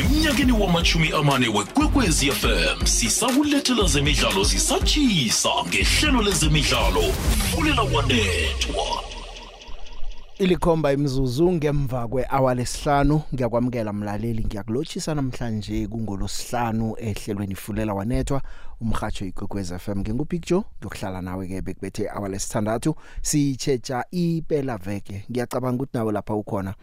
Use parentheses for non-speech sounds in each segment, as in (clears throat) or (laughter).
emnyakeni wamachumi amane wekwekwezi fm sisakulethela zemidlalo zisatshisa ngehlelo lezemidlalo. Fulela wanethwa ilikhomba imzuzu ngemva kwehour lesihlanu. Ngiyakwamukela mlaleli ngiyakulotshisa namhlanje kungolosihlanu ehlelweni fulela wanethwa umhajo igogwez FM ngingupicture ngiyokuhlala nawe ke bekubethe hour lesithandathu. Sichecha iphela veke ngiyacabanga ukuthi nawe lapha ukhona.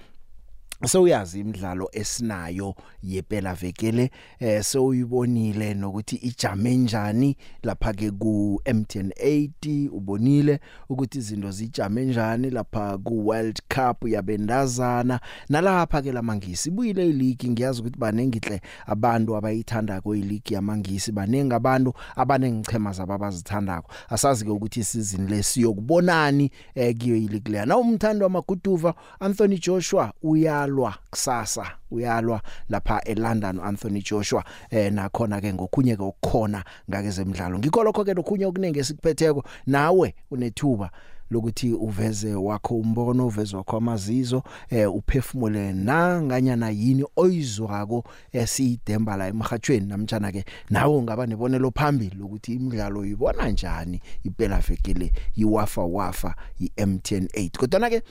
So uyazi imidlalo esinayo yepela vekele eh sewuyibonile nokuthi ijame njani lapha ke ku MTN 80 ubonile ukuthi izinto zijame njani lapha ku World Cup yabendazana nalapha ke lamangisi ibuyile ileague. Ngiyazi ukuthi banengihle abantu abayithanda ko ileague yamangisi. Banengi abantu abanengichema zababazithandako asazi ke ukuthi isizini lesiyokubonani eh kiyo ileague leya. Na umthando wamaguduva Anthony Joshua uya uyalwa kusasa uyalwa lapha eLondon Anthony Joshua eh nakhona ke ngokhunye ke ukukhona ngake zemidlalo. Ngikho lokho ke lokhunye okuningi esikuphetheko nawe unethuba lokuthi uveze wakho umbono uveze wakho amazizo eh uphefumule nanganyana yini oyizwako esiyidemba la emhathweni namtjana ke nawe ungaba nebonelo phambili ukuthi imidlalo uyibona njani? Iphela vekele iwafa wafa iMTN 8 kodwa ke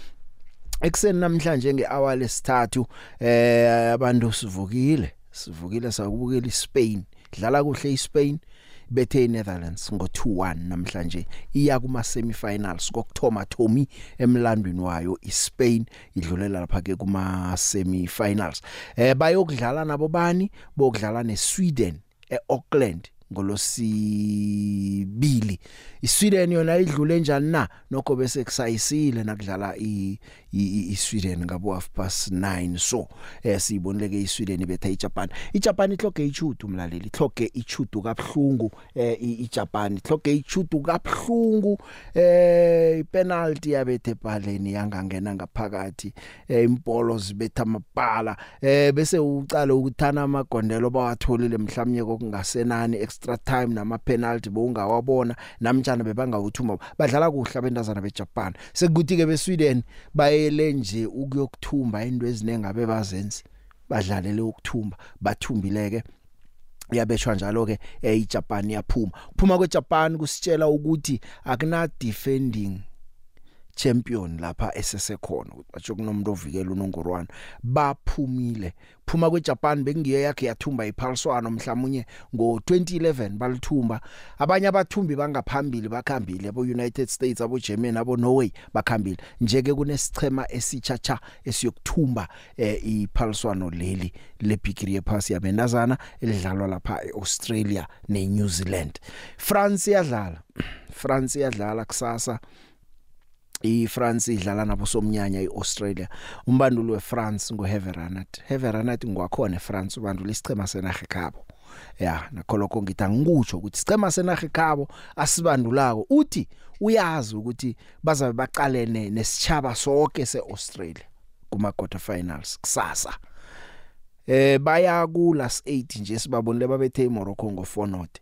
ekseni namhlanje ngehour lesithathu eh abantu sivukile sivukile sakubukela iSpain. Dlala kuhle iSpain bethe iNetherlands ngo2-1 namhlanje iya kuma semifinals kokthoma Tommy emlandweni wayo iSpain idlulela lapha ke kuma semifinals eh bayokudlala nabo bani? Bokudlala neSweden eAuckland. Ngolosibili iSweden yona idlule njani na? Nokho bese kusayisile nakudlala iSweden ngabo half past 9 so eh sibonileke iSweden ibetha iJapan. iJapan ihloge ichudu umlaleli ihloge ichudu kabhlungu eh iJapan ihloge ichudu kabhlungu eh ipenalty yabethe ebhaleni yangangena ngaphakathi eh impolo zibetha amabhala eh bese ucala ukuthana amagondelo bawatholile mhlawumnye kokungasenani extra time nama penalty bowungawabona namtjana bebangawuthuma badlala kuhle abendazana beJapan. Sekuthi ke beSweden bayele nje ukuyokuthumba into ezinengabe bazenzi. Badlalele ukuthumba bathumbileke. Yabeshwa njalo ke eJapan yaphuma. Kuphuma kweJapan kusitshela ukuthi akuna defending champion lapha esesekhona batsho kunomuntu ovikela unongorwana baphumile. Phuma kweJapan bekungiyo yakhe yathumba iphaliswano mhlawumnye ngo2011 balithumba. Abanye abathumbi bangaphambili bakhambile abo United States abo Germany abo Norway bakhambile. Njeke kunesichema esichacha esiyokuthumba eh, iphaliswano leli lebigiri yephasi yabendazana elidlalwa lapha eAustralia neNew Zealand. France yadlala (clears throat) France yadlala kusasa. iFrance idlala nabo somnyanya iAustralia. Umbanduli weFrance ngoHeveranat Heveranat ngwakhona eFrance ubanduli isichema senaga khabo. Ya nakholoko ngithi angikutsho ukuthi sicema senaga khabo asibandulako. Uthi uyazi ukuthi bazabe baqalene nesitshaba sonke seAustralia kuma quarter finals kusasa. Eh baya ku last 8 nje sibabonile babethe iMorocco ngo 4 not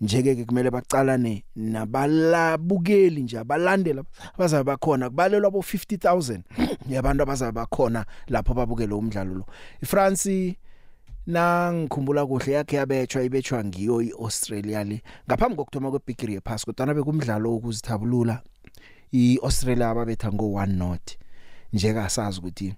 njeke ke kumele bacalane nabalabukeli nje abalandela bazabe bakhona kubalelwa abo 50000 (clears throat) yabantu abazabe bakhona lapho babukele umdlalo lo. iFrance nangikhumbula kuhle yakhe yabetshwa ibetshwa ngiyo iAustralia le. Ngaphambi kokuthoma kwebigiri yephasi kodwa nabe kumdlalo wokuzithabulula iAustralia ababetha ngo 1 not njeka sazi ukuthi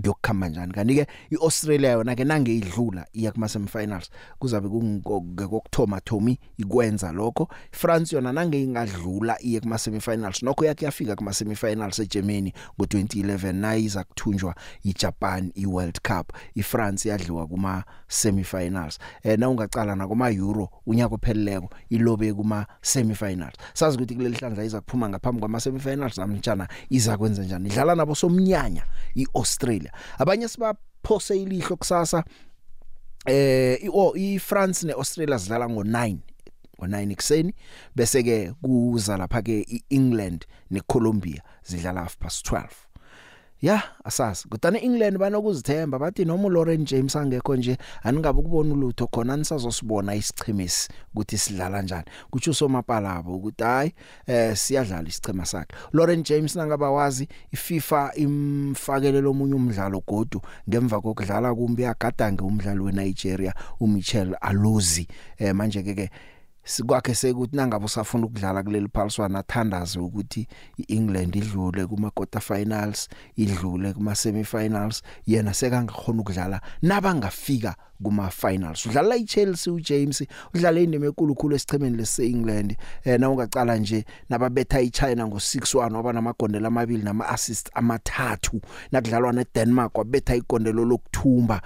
kuyokukhamba njani. Kanti ke iAustralia yona ke nange idlula iya kuma semifinals kuzabe kungokukthoma Tommy ikwenza lokho. France yona nange ingadlula iye kuma semifinals nokho yakhe yafika kuma semifinals eGermany ngo2011 nayiza kuthunjwa iJapan iWorld Cup. iFrance yadliwa kuma semifinals eh na ungacala na kuma Euro unyaka opheleleko ilobe kuma semifinals sazi ukuthi kuleli hlandla iza kuphuma ngaphambi kwama semifinals namtjana iza kwenza njani? Idlala nabo somnyanya iAustralia. Abanye sibaphose ilihlo kusasa eh iFrance neAustralia zidlala ngo9 ngo9 ekseni bese ke kuza lapha ke iEngland neColombia zidlala half past 12 ya asazi. Kodwa eEngland banokuzithemba bathi noma uLauren James angekho nje aningabe ukubona ulutho khona nisazosibona isichimisi ukuthi sidlala kanjani kuthi usomapalabo ukuthi hayi eh siyadlala isichema sakhe. Lauren James nangaba wazi iFIFA imfakele lomunye umdlalo godu ngemva kokudlala kumbi agadange umdlalo weNigeria uMichel Alozi eh manje ke ke sikwakhe sekuthi nangabe usafuna ukudlala kuleli phaliswana athandaze ukuthi iEngland idlule kuma quarter finals idlule kuma semi finals yena sekangakhona ukudlala nabangafika kuma finals udlala iChelsea uJames udlala indima enkulu khulu esichemeni leseEngland eh na ungacala nje nababetha iChina ngo6-1 waba namagondelo amabili nama assist amathathu nakudlalwa neDenmark wabetha igondelo lokuthumba.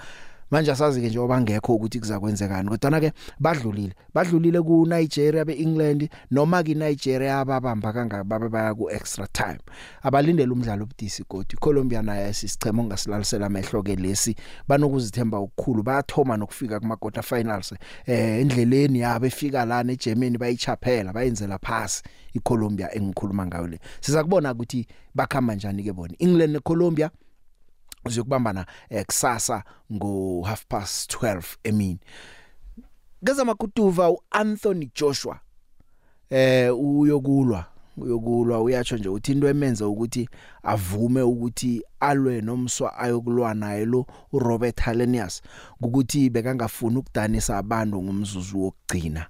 Manje asazi ke nje obangekho ukuthi kuzakwenzekani kodwa ke badlulile. Badlulile ku Nigeria beEngland noma ke Nigeria ababamba kangababe baya ku extra time. Abalindele umdlalo obudisi godi Colombia nayo isisichemo ongasilalisela amehlo ke lesi. Banokuzithemba ukukhulu bayathoma nokufika kuma quarter finals eh endleleni yabo efika la neGermany bayichaphela bayenzela phasi iColombia engikhuluma ngayo le. Siza kubona ukuthi bakhamba njani ke bona. England neColombia uzokubambana kusasa ngo half past 12 emini. Ngeza makutuva uAnthony Joshua eh uyokulwa uyokulwa uyatsho nje uthi into emenza ukuthi avume ukuthi alwe nomswa ayokulwa naye lo uRobert Hallenius ukuthi bekangafuni ukudanisa abantu ngomzuzu wokugcina.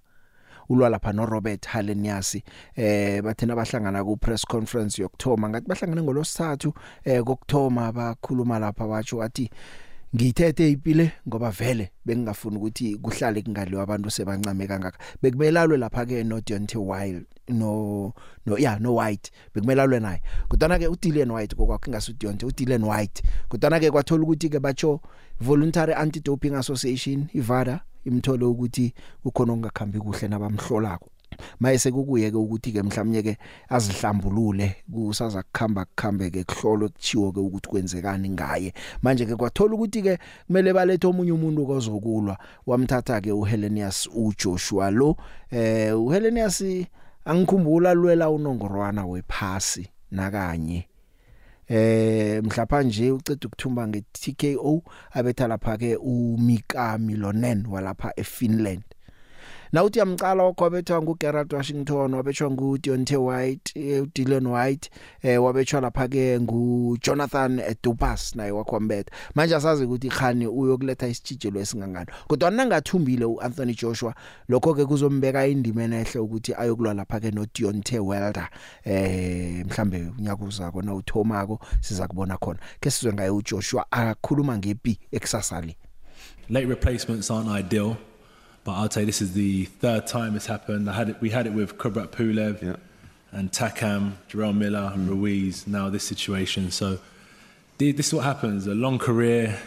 Ulwa lapha no Robert Hallenius eh bathina bahlangana ku press conference yokthoma ngathi bahlangana ngolosithathu eh kokthoma bakhuluma lapha wathi wathi ngithethe ipile ngoba vele bengingafuni ukuthi kuhlale kungaliwa abantu sebancame kangaka. Bekubelalwe lapha ke no Deontay Wild no no yeah no White bekumelalwe naye. Kodwa ke uDylan White kokwakhe ingasi uDeontay uDylan White. Kodwa ke kwathola ukuthi ke batsho voluntary anti doping association ivada imthole ukuthi kukhona ongakhambi kuhle nabamhlolako. Mayese kukuye ke ukuthi ke mhlawumnye ke azihlambulule kusaza kukhamba kukhambe ke kuhlolwe kuchiwo ke ukuthi kwenzekani ngaye. Manje ke kwathola ukuthi ke kumele balethe omunye umuntu ozokulwa. Wamthatha ke uHelenius uJoshua lo. Eh uHelenius angikhumbula lwela unongorwana wephasi nakanye. Eh mhlapha nje uceda ukuthumba nge TKO abetha lapha ke uMika Milonen walapha eFinland. Na uthi yamcala okhobethwa nguGerard Washington wabethwa nguDeontay White uDylan White eh wabethwa lapha ke nguJonathan Dupas naye wakhwambetha manje asazi ukuthi khani uyokuletha isitshijelo esingangani. Kodwa nangathumbile uAnthony Joshua lokho ke kuzombeka indima enehle ukuthi ayokulwa lapha ke noDeontay Wilder eh mhlambe unyaka uzako na uthomako siza kubona khona. Ke sizwe ngaye uJoshua akhuluma ngepi eksasali late replacements aren't ideal. But I'll tell you, this is the third time it's happened. I had it, we had it with Kubrat Pulev Yeah. and Takam, Jarrell Miller, Ruiz, now this situation. So this is what happens. A long career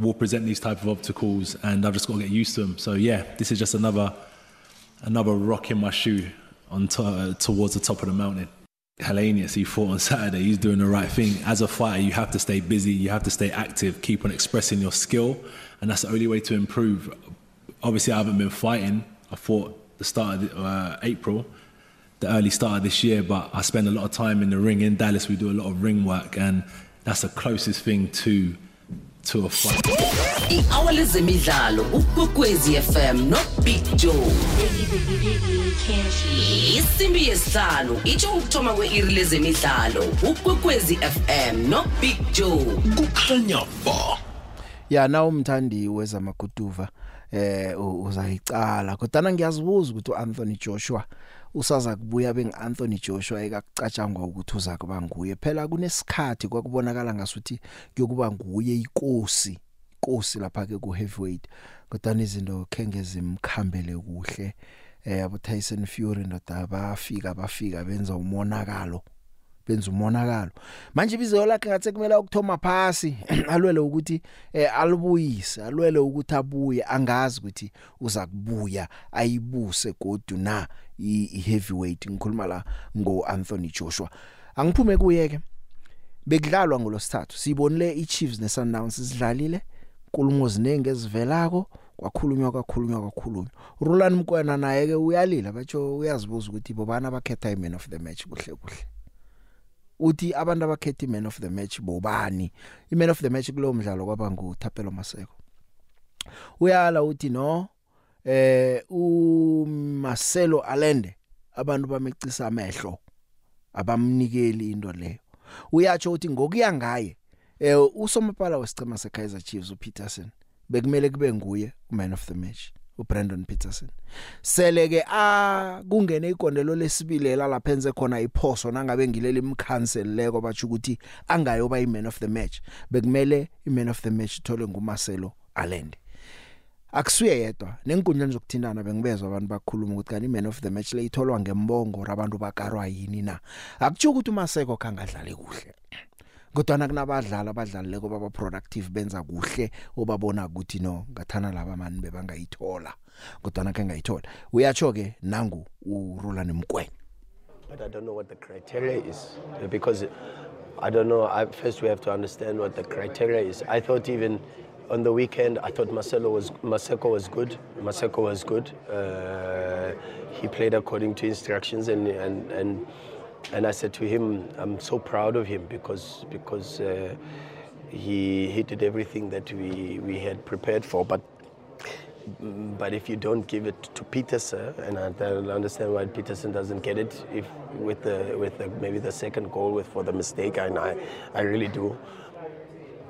will present these type of obstacles and I've just got to get used to them. So yeah, this is just another another rock in my shoe on to, uh, towards the top of the mountain. Hellenius, he fought on Saturday. He's doing the right thing. As a fighter, you have to stay busy. You have to stay active. Keep on expressing your skill, and that's the only way to improve. Obviously, I haven't been fighting. I fought the start of the, uh, April, the early start of this year, but I spend a lot of time in the ring in Dallas. We do a lot of ring work, and that's the closest thing to to a fight. i-hour lezemidlalo ukwekwezi fm nobig joe isimbi yesihlanu itsho ukuthoma kwe-iri lezemidlalo ukwekwezi fm nobig joe kukhanya ba ya na umthandi wezamaguduva eh u- uzayicala. Kodwa ngiyazibuza ukuthi uAnthony Joshua usaza kubuya bengiAnthony Joshua ekakucatshangwa ukuthi uza kuba nguye. Phela kunesikhathi kwakubonakala ngasuthi kuyokuba nguye inkosi inkosi lapha ke ku heavyweight kodwa izinto khenge zimkhambele kuhle. Eh abo Tyson Fury ndoda bafika bafika benza umonakalo. Benza umonakalo. Manje ibizo lakhe ngathi kumele ukuthoma phasi (clears throat) alwele ukuthi eh alibuyise alwele ukuthi abuye angazi ukuthi uza kubuya ayibuse godu na i i heavyweight ngikhuluma la ngo Anthony Joshua. Angiphume kuyeke bekudlalwa ngolosithathu sibonile iChiefs neSundowns sidlalile nkulumo ziningi ezivelako kwakhulunywa kwakhulunywa kwakhulunywa. Roland Mkwena naye ke uyalila batsho uyazibuza ukuthi bobana bakhetha iman of the match kuhle kuhle. Uthi abantu abakhetha iman of the match bobani? Iman of the match kulo mdlalo kwaba nguThapelo Maseko. Uyala uthi no eh u Marcelo Allende abantu bamecisa amehlo abamnikeli into leyo. Uyatsho uthi ngokuya ngaye eh usomapala wesicema seKaizer Chiefs uPeterson bekumele kube nguye uman of the match. uBrandon Peterson. Sele ke a kungene igondelo lesibili lapha enze khona iphoso nangabe ngileli imcancel leko bathi ukuthi angayoba iman of the match. Bekumele iman of the match thole nguMarcelo Allende. Akusuye yedwa nenkundleni zokuthindana bengibezwe abantu bakhuluma ukuthi kanti iman of the match le itholwa ngembongo rabantu bakarwa yini na. Akutsho ukuthi uMaseko kangadlali kuhle. Kodwa kunabadlali abadlalileko baba productive benza kuhle obabona ukuthi no ngathana laba mani bebangayithola kodwa ke ngayithola uyatsho ke nangu uRolani Mkweni But I don't know what the criteria is because I don't know. I, first, we have to understand what the criteria is. I thought even on the weekend, I thought Marcelo was Maseko was good. Maseko was good. Uh, he played according to instructions, and and and and I said to him, I'm so proud of him because because uh, he he did everything that we we had prepared for, but. But if you don't give it to Peterson, and I don't understand why Peterson doesn't get it, if with the with the, maybe the second goal with for the mistake, and I I really do.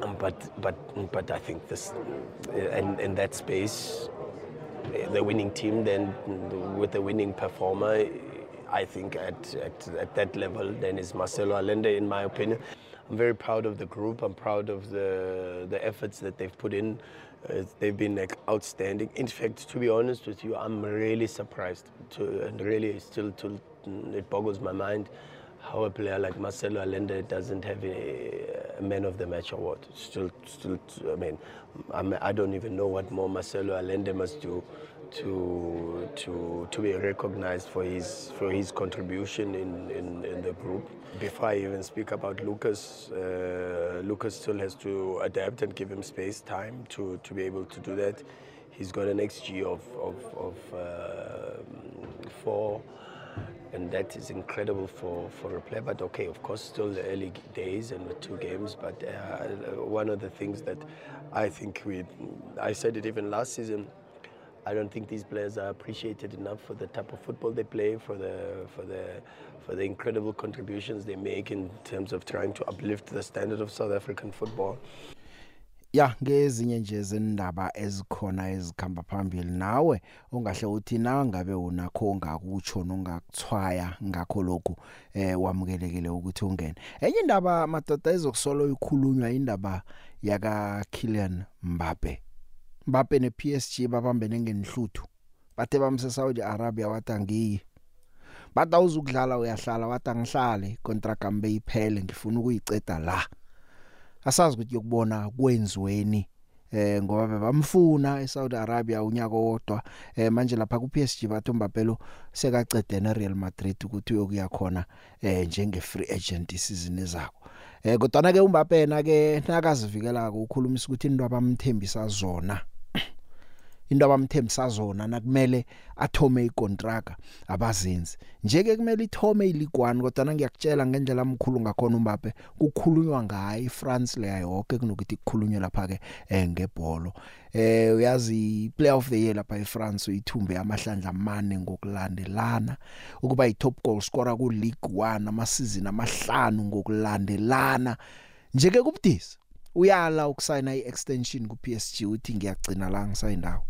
Um, but but but I think this and in that space, the winning team then with the winning performer, I think at, at, at that level then is Marcelo Allende in my opinion. I'm very proud of the group. I'm proud of the the efforts that they've put in. Uh, they've been like outstanding. In fact, to be honest with you, I'm really surprised to and really still to it boggles my mind how a player like Marcelo Allende doesn't have a, a man of the match award. Still, still, I mean, I'm, I do not even know what more Marcelo Allende must do to to to be recognized for his for his contribution in, in, in the group. Before I even speak about Lucas, uh, Lucas still has to adapt and give him space, time to, to be able to do that. He's got an XG of of, of uh, four and that is incredible for, for a player. But okay, of course, still the early days and the two games. But uh, one of the things that I think we, I said it even last season. I don't think these players are appreciated enough for the type of football they play, for the for the for the incredible contributions they make in terms of trying to uplift the standard of South African football. ya ngezinye nje zendaba ezikhona ezikhamba phambili nawe ongahle uthi na ngabe unakho ongakutsho nongakuthwaya ngakho lokhu eh wamukelekile ukuthi ungene enye indaba madoda ezokusolo ikhulunywa indaba yaka Kylian Mbappe Mbappe ne PSG babambene ngenhluthu. Bathe bamse Saudi Arabia watangiyi bathi awuzukudlala uyahlala. Wathi angihlale contract ambe iphele ngifuna ukuyiceda la. Asazi ukuthi yokubona kwenziweni eh ngoba bebamfuna eSaudi Arabia unyaka wodwa eh manje lapha ku PSG bathu Mbappe lo sekacede na Real Madrid ukuthi uyokuya khona eh njenge free agent isizini ezako. Eh kodwa ke uMbappe na ke nakazivikela ukukhulumisa ukuthi into abamthembisa zona. Into abamthembisa zona nakumele athome icontract abazenzi. Njeke kumele ithome iligwani kodwa ngiyakutshela ngendlela amkhulu ngakhona uMbappe kukhulunywa ngaye iFrance leya yonke kunokuthi kukhulunywe lapha ke eh, ngebhola eh uyazi player of the year lapha eFrance uyithumbe amahlandla amane ngokulandelana. Ukuba yitop goal scorer ku League 1 amasizini amahlanu ngokulandelana. Njeke kubudisi. Uyala ukusayina iextension ku PSG uthi ngiyagcina la ngisayindawo.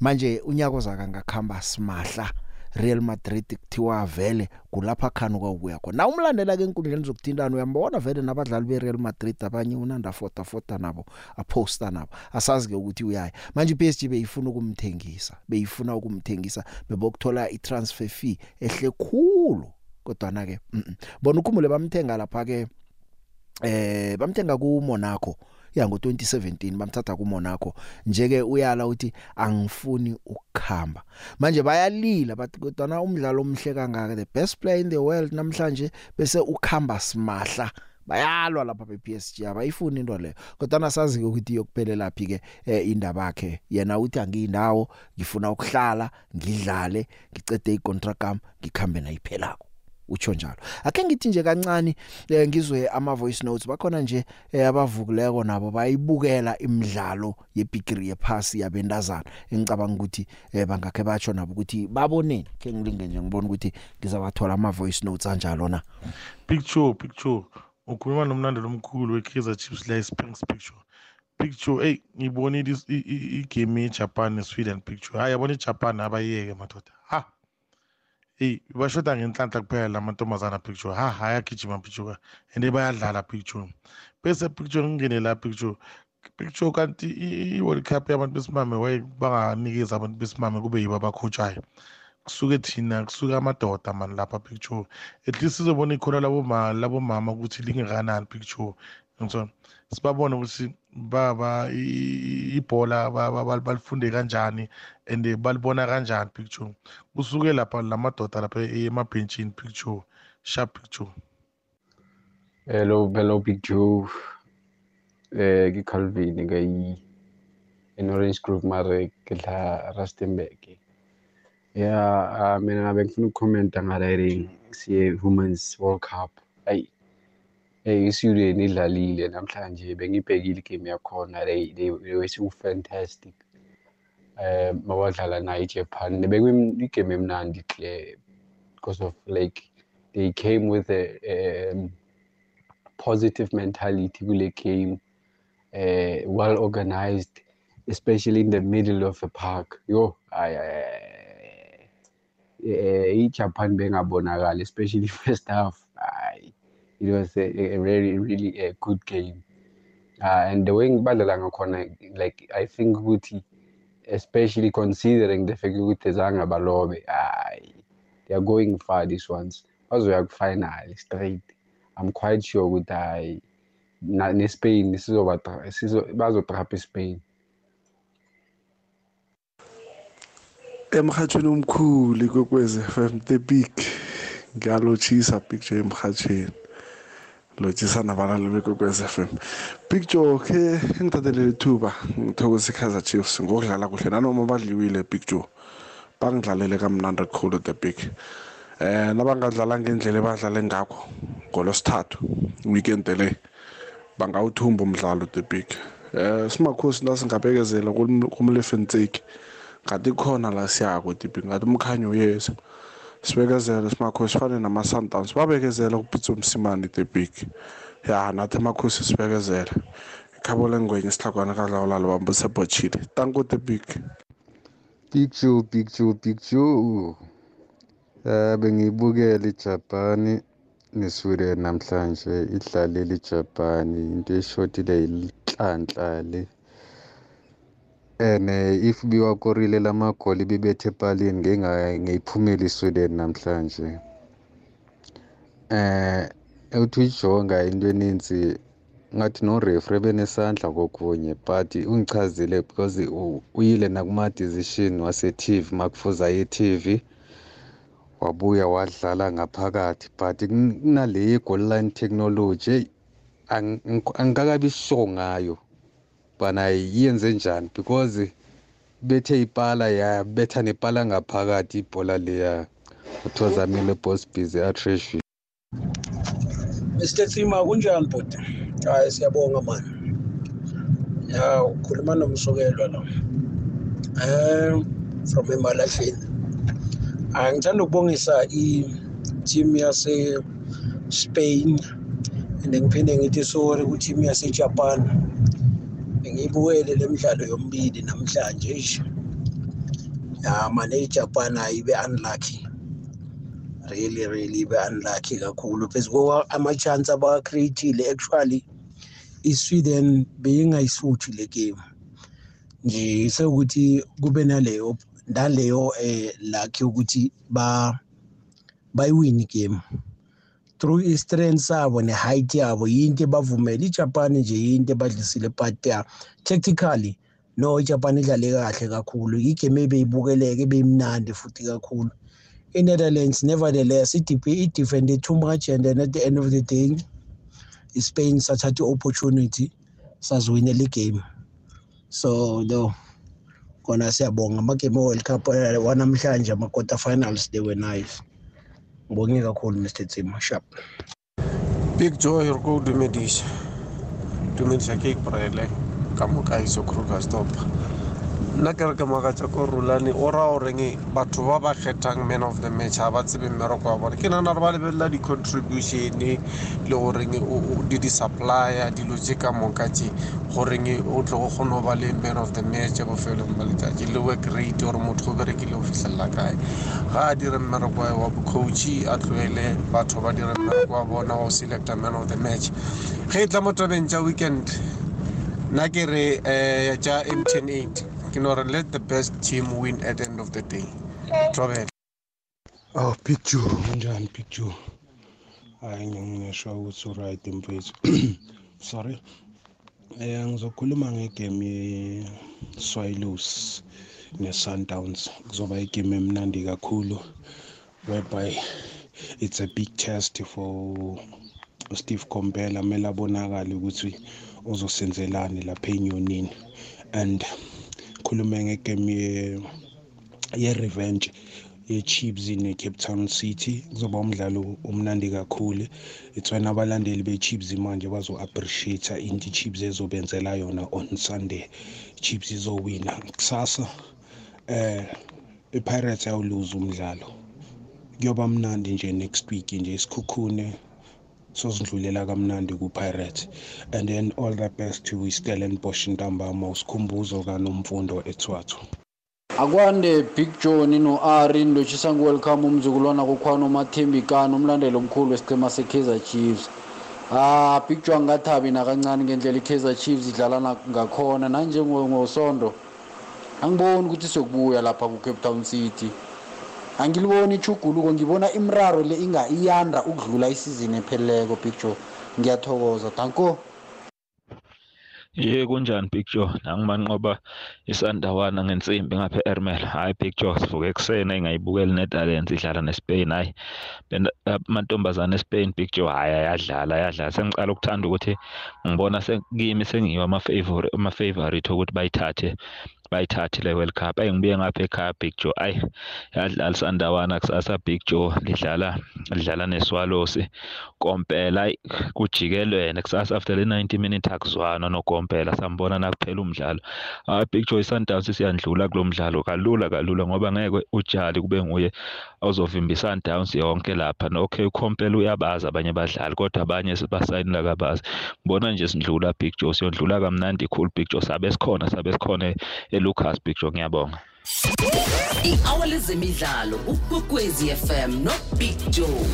Manje unyaka ozaka ngakhamba simahla Real Madrid kuthiwa vele kulapha khani kwakuya khona. Na umlandela ke inkundleni zokuthintana uyambona vele nabadlali be Real Madrid abanye unanda fota fota nabo aposta nabo. Asazi ke ukuthi uyaya. Manje PSG beyifuna ukumthengisa beyifuna ukumthengisa bebokuthola itransfer fee ehle khulu. Kodwa na ke bona ukhumule bamthenga lapha ke eh bamthenga ku Monaco ya ngo2017 bamthatha ku Monaco njeke uyala uthi angifuni ukukhamba. Manje bayalila bathi kodwa umdlalo omhle kangaka the best player in the world namhlanje bese ukhamba simahla. Bayalwa lapha be PSG abayifuni into leyo. Kodwa nasazi ukuthi yokuphelela phi ke eh, indaba yakhe yena uthi angiyindawo ngifuna ukuhlala ngidlale ngicede icontract yami ngikhambe nayiphelako utsho njalo ake ngithi nje kancane eh, ngizwe ama voice notes bakhona nje eh, abavukileko nabo bayibukela imidlalo yebigiri yephasi yabendazana engicabanga ukuthi eh, bangakhe batsho nabo ukuthi baboneni ke ngilinge nje ngibona ukuthi ngizabathola ama voice notes anjalo na picture picture ukhuluma nomlandeli omkhulu we-kaizer chiefs la i-springs picture picture eyi ngibonile is- i- i- igame yejapan ne-sweden picture hhayi yabona ijapan abayiyeke madoda ha eyi bashoda ngenhlanhla kuphela la mantombazana picture ha hayagijima picture and bayadlala picture. Bese picture ngingene la picture picture kanti i- i-world cup yabantu besimame waye banganikeza abantu besimame kube yibo abakhotshayo kusuke thina kusuke amadoda mani lapha picture. At least sizobona ikhono laboma labomama ukuthi lingakanani picture ngitho sibabone ukuthi baba i- i- ibhola ba- ba- ba- balifunde kanjani and balibona kanjani picture kusuke lapha lamadoda lapha emabhentshini picture sharp picture Hello, hello, Big Joe. Eh, ke Calvin ka i in Orange Grove mare ke la Rustenburg. Yeah, uh, mina ngabe ngifuna ukukhomenta ngala ring siye Women's World Cup. Ay, eh iSweden idlalile namhlanje bengibhekile igame yakhona they they they were so fantastic. Eh mabadlala na iJapan. Igame emnandi because of like they came with a um, positive mentality kule game uh, well organized especially in the middle of the park. Yo ay, eh, ijapan bengabonakali especially (laughs) first half. It was a, a very really a good game. Uh, and the way ngibadlala ngakhona like i think ukuthi especially considering the fact ukuthi zange balobe ay, they are going far these ones. Bazoya ku-final straight. I'm quite sure ukuthi hayi ne-spain bazotrapha ispain emhathweni omkhulu kwekwezi FM the big ngiyalotshisa picture emhathweni lotshisa nabalali bekwekwezi FM picture ke ngithathelele ithuba ngithokoza i-Kaizer Chiefs ngokudlala kuhle. Nanoma badliwile picture bangidlalele kamnandi kakhulu the big. Eh nabangadlala ngendlela ebadlale ngakho ngolosithathu weekend le bangawuthumba umdlalo the big. Eh simakhosi nasingabekezela kumlefensake ngathi khona la siyako tipi ngathi umkhanyo uyeza. Sibekezele simakhosi sifane nama-sundowns babekezela kupitsa umsimane the big ya nathi amakhosi sibekezele ikhabo lengwenye isihlagwana kadlawulalo bambusebotshile tanko the big Picture, picture, picture. Eh bengibukela iJapan neSweden namhlanje idlalile iJapan into eshotile inhlanhla le. Ene if biwakorile lamagoli bibethe epalini ngeke ngiyiphumela iSweden namhlanje. Eh uthi uyijonga into eninzi ngathi no referee benesandla kokunye but ungichazile because u- uyile nakuma decision wase TV makufuza ye TV wabuya wadlala ngaphakathi. But kun- kunale goal line technology hey, ang- ang- angikakabi sure ngayo. Bana yenze njani because bethe ipala yabetha nepala ngaphakathi ibhola leya uthozamile boss busy atresh Mr. Tsima kunjani bhuti? Hayi siyabonga mani. Ya ukhuluma nomsokelwa la. Eh from eMalahleni. Ah ngithanda ukubongisa i team yase Spain and ngiphinde ngithi sorry ku team yase Japan. Ngiyibukele lemidlalo yombili namhlanje nje. Ya mane iJapan ayibe unlucky. really really be unlucky kakhulu phezulu ama-chance abawacreatile actually i-sweden beyingayisuthi le game nje sekuthi kube naleyo naleyo eh luck yokuthi ba bayiwini game through i-strength sabo ne-height yabo yinto ebavumela. Ijapan nje yinto ebadlisile but ya tactically no ijapan idlale kahle kakhulu. Igame ebeyibukeleke ebeyimnandi futhi kakhulu. i-Netherlands nevertheless i-defended too much and then at the end of the day i-Spain sathatha i-opportunity saziwinela i-game. So no kona siyabonga. Amagame e-World Cup eh, wanamhlanje ama-quarter finals they were nice. Ngibonge kakhulu Mr Tsima sharp. Big Joe here go dumedisha dumedisha ke ibrele ka moka iso kruger stop. Nna ke re ke makatša ko rulane o ra goreng batho ba ba kgethang man of the match ga ba tsebe mmereko wa bone ke nana re ba lebelela di-contribution le goreng di di-supplier dilo tse ka moka tse goreng o tle go kgone go ba le man of the match bofelong ba letšatši le work rate gore motho o berekile go fitlhelela kae. Ga a dire mmereko wa bocoachi a tloele batho ba dire mmereko wa bona go selecta man of the match. Ge e tla mo tabeng tša weekend. Nna ke re um tša mtn eight. Ke no re let the best team win at the end of the day. Robert. Oh picture unjani picture hayi ngingasho ukuthi uright mfethu. (clears throat) Sorry. Eh ngizokhuluma ngegame ye-Swallows ne-Sundowns. Kuzoba igame emnandi kakhulu whereby it's a big test for Steve Kompela. Kumele abonakale ukuthi uzosenzelani lapha enyonini. And khulume ngegame ye ye-revenge ye-chiefs ne-cape town city. Kuzoba umdlalo omnandi kakhulu. It's when abalandeli be-chiefs manje bazo-appreciate into i-chiefs ezobenzela yona on sunday. Chiefs izowina kusasa eh i-pirates ayawuluza umdlalo. Kuyoba mnandi nje next week nje isikhukhune. Sozidlulela kamnandi ku-pirates and then all the best to istellenbosch ntambama usikhumbuzo kanomfundo ethwathu. Akwande big john no-ari ndotshisa welcome umzukulwana kukhwana umathembikani umlandeli omkhulu wesichema se-kaizer chiefs. Ah big john angathabi nakancane ngendlela i-kaizer chiefs idlala ngakhona. Nanjengosondo angiboni ukuthi siyokubuya lapha ku-cape town city. Angiliboni ichuguluko ngibona imraro le inga iyanda ukudlula isizini epheleleko big joe. Ngiyathokoza danko ye kunjani big joe? Nangimanqoba isandawana ngensimbi ngapha e-ermel hayi big joe sivuke ekuseni engayibukeli netherlands idlala nespain. Hayi amantombazane espain big joe hayi ayadlala ayadlala. Sengicala ukuthanda ukuthi ngibona kimi sengiyiwa ama-favorite ukuthi bayithathe. Bayithathe le World Cup. Ayi ngibuye ngapha ekhaya Big Joe. Ayi yadlala sandawana kusasa Big Joe lidlala lidlala neSwallows Kompela ayi kujikelene kusasa after le 90 minute akuzwana noKompela sambona nakuphela umdlalo. Ah Big Joe iSundowns siyandlula kulomdlalo kalula kalula ngoba ngeke ujali kube nguye ozovimba iSundowns yonke lapha. No okay uKompela uyabaza abanye abadlali kodwa abanye sibasayinila kabazi. Ngibona nje sindlula Big Joe siyondlula kamnandi cool Big Joe. Sabe sikhona sabe sikhona eLucas Big Joe ngiyabonga. I-hour lezemidlalo ukwekwezi fm no big joe.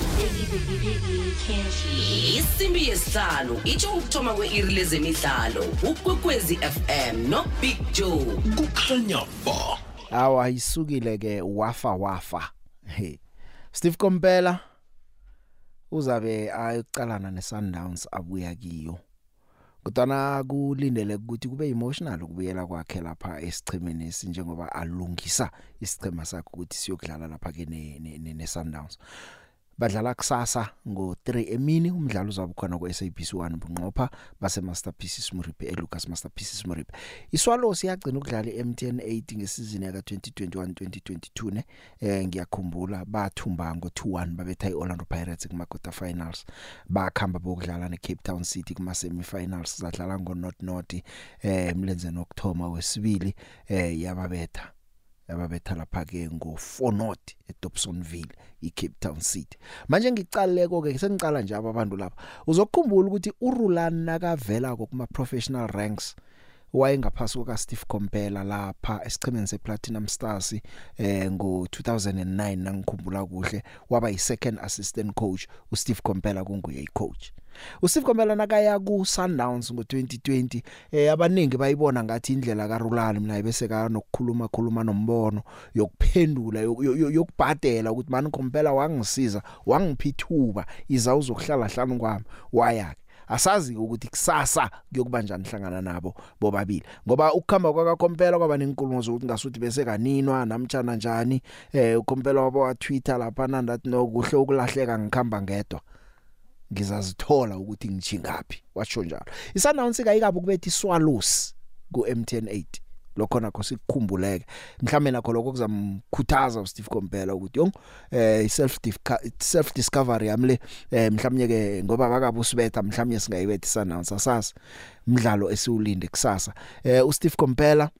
Isimbi yesihlanu itsho ukuthoma kwe-iri lezemidlalo ukwekwezi fm no big joe. Kukhanya ba. Awa isukile ke wafa wafa. Hey Steve Kompela uzabe ayocalana neSundowns abuya kiyo. Kodwana kulindele ukuthi kube emotional ukubuyela kwakhe lapha esichemeni esinjengoba alungisa isichema sakhe ukuthi siyokudlala lapha ke ne Sundowns badlala kusasa ngo3 emini umdlalo uzabe khona ku SABC 1 bunqopha base Masterpieces Muripe eLucas Masterpieces Muripe iSwallows yagcina ukudlala eMTN 8 ngesizini yaka 2021 2022 ne eh ngiyakhumbula bathumba ngo2-1 babetha iOrlando Pirates kuma quarter finals. Bakhamba bokudlala neCape Town City kuma semi finals zadlala ngo not not eh mlenze nokthoma wesibili eh yababetha. Yababetha lapha ke ngo 4 not eDobsonville iCape Town City. Manje ngicaleko ke sengicala nje abantu lapha uzokukhumbula ukuthi uRulan nakavela kuma professional ranks wayengaphasi kuka Steve Kompela lapha esichemeni sePlatinum Stars eh ngo 2009 nangikhumbula kuhle waba yi second assistant coach. uSteve Kompela kunguye icoach. uSteve Kompela nakaya ku Sundowns ngo2020 eh abaningi bayibona ngathi indlela kaRulani mina bese ka nokukhuluma khuluma nombono yokuphendula yokubhadela ukuthi mani Kompela wangisiza wangiphithuba iza uzokuhlala hlanu kwami. Waya asazi ukuthi kusasa kuyokubanjani hlangana nabo bobabili ngoba ukukhamba kwakakompela kwaba nenkulumo zokuthi ngasuthi bese kaninwa namtjana njani eh ukompela wabo wa Twitter lapha nandathi no kuhle ukulahleka ngikhamba ngedwa ngizazithola ukuthi ngijingapi washo njalo. Isannounce kayikabi ukubetha iswallows ku MTN 8 lokho nakho sikukhumbuleke. Mhlawumbe nakho lokho kuzamkhuthaza uSteve Komphela ukuthi yong eh self self discovery yamle eh mhlawumnye ke ngoba bakabe usibetha mhlawumnye singayibethi sanansa sasa umdlalo esiwulinde kusasa. Eh uSteve Komphela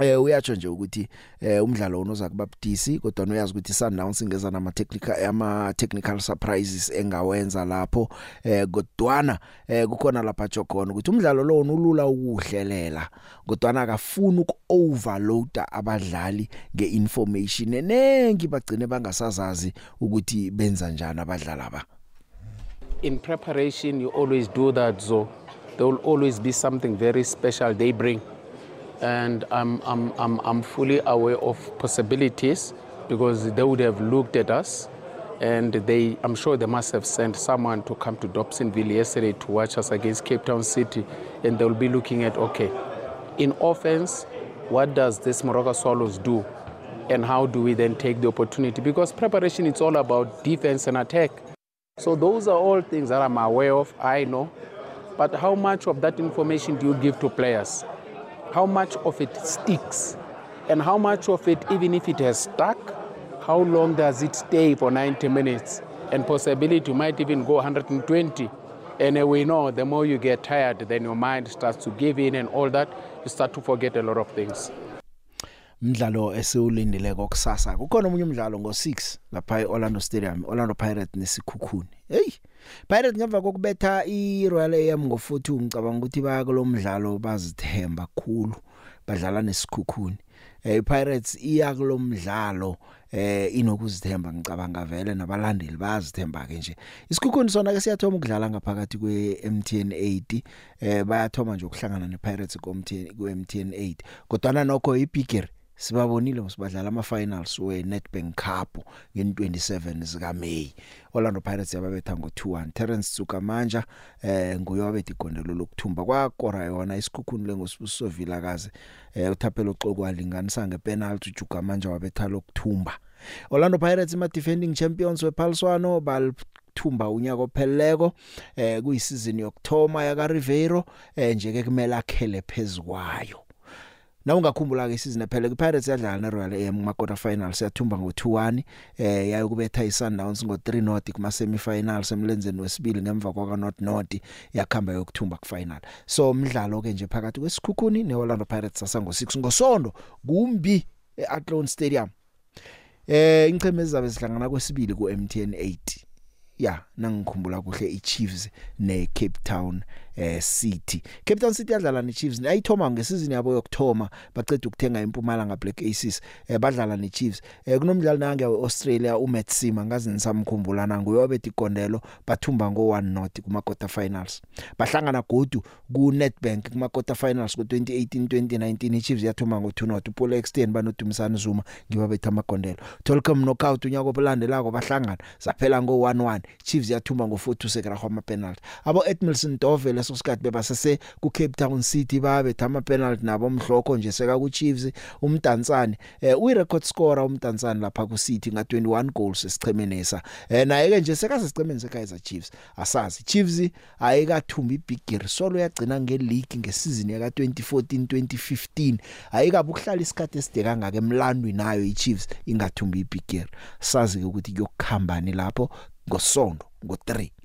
eh uyatsho nje ukuthi eh umdlalo unoza kubabudisi kodwa uyazi ukuthi Sundowns ingeza nama technical ama technical surprises engawenza lapho. Eh kodwana eh kukhona lapha jogona ukuthi umdlalo lo unulula ukuhlelela kodwana akafuni ukuoverload abadlali ngeinformation. Enengi bagcine bangasazazi ukuthi benza njani abadlali aba in preparation you always do that so there will always be something very special they bring. And I'm, I'm, I'm, I'm fully aware of possibilities because they would have looked at us and they, I'm sure they must have sent someone to come to Dobsonville yesterday to watch us against Cape Town City and they'll be looking at, okay, in offense, what does this Morocco Swallows do? And how do we then take the opportunity? Because preparation, it's all about defense and attack. So those are all things that I'm aware of, I know. But how much of that information do you give to players? How much of it sticks and how much of it even if it has stuck how long does it stay for 90 minutes? And possibility you might even go 120 and we know the more you get tired then your mind starts to give in and all that you start to forget a lot of things. Umdlalo esiwulindile kokusasa kukhona umunye umdlalo ngo6 lapha eOrlando Stadium Orlando Pirates nesikhukhuni. Hey! Pirates ngemva kokubetha iRoyal AM ngo42 ngicabanga ukuthi baya kulomdlalo bazithemba kakhulu badlala nesikhukhuni. Eh Pirates iya kulomdlalo eh inokuzithemba ngicabanga vele nabalandeli bayazithemba ke nje. Isikhukhuni sona ke siyathoma ukudlala ngaphakathi kwe MTN 8 eh bayathoma nje ukuhlangana nePirates ku MTN ku MTN 8 kodwa nokho ibigiri sibabonile msibadlala ama finals we Nedbank Cup nge27 zika May Orlando Pirates yababetha ngo2-1 Terence Tsukamanja eh nguyobetha igondelo lokuthumba. Kwakora yona isikhukhuni lengosibuso Vilakazi. Eh uthaphelo xokwaliganisa ngepenalty. uJugamanja wabetha lokuthumba. Orlando Pirates ima defending champions wePhalswano bal thumba unyaka opheleleko eh kuyisizini yokthoma yaka Ribeiro eh nje ke kumele akhele phezukwayo na ungakhumbula ke isizini ephele iPirates yadlala neRoyal AM kuma quarter finals yathumba ngo2-1 eh yayokubetha iSundowns ngo3 not kuma semi finals emlenzeni wesibili ngemva kwaka not not yakhamba yokuthumba kufinal. So umdlalo ke nje phakathi kwesikhukhuni neOrlando Pirates sasa ngo6 ngosondo kumbi eAthlone Stadium. Eh ingcemezi zabe sihlangana kwesibili ku MTN 8 ya nangikhumbula kuhle iChiefs neCape Town. Eh City. Cape Town City yadlala neChiefs. Ayithoma ngesizini yabo yokthoma baqeda ukuthenga impumalanga Black Aces eh badlala neChiefs. Eh kunomdlalo nange weAustralia uMatt Sima ngazi nisamkhumbulana nguyobetha igondelo bathumba ngo1 not kuma quarter finals. Bahlangana godu ku Nedbank kuma quarter finals ku 2018 2019 iChiefs yathuma ngo2 not uPaul Extend banodumisana Zuma ngibabetha amagondelo. Tolkom knockout unyaka obulandelako bahlangana saphela ngo11 Chiefs yathuma ngo4 sekera khoma penalty abo Edmilson Dove leso sikhathi bebasese ku Cape Town City babe thama penalty nabo mhlokho nje seka ku Chiefs umdansane eh uyi record scorer umdansane lapha ku City nga 21 goals esichemenesa eh naye ke nje seka sesichemeni seKaizer Chiefs asazi. Chiefs ayikathumba ibig gear solo yagcina ngeleague ngesizini yaka 2014 2015 ayikabe ukuhlala isikhathi eside kangaka emlandweni nayo iChiefs ingathumba ibig gear. Sazi ukuthi kuyokukhambani lapho ngosondo ngo3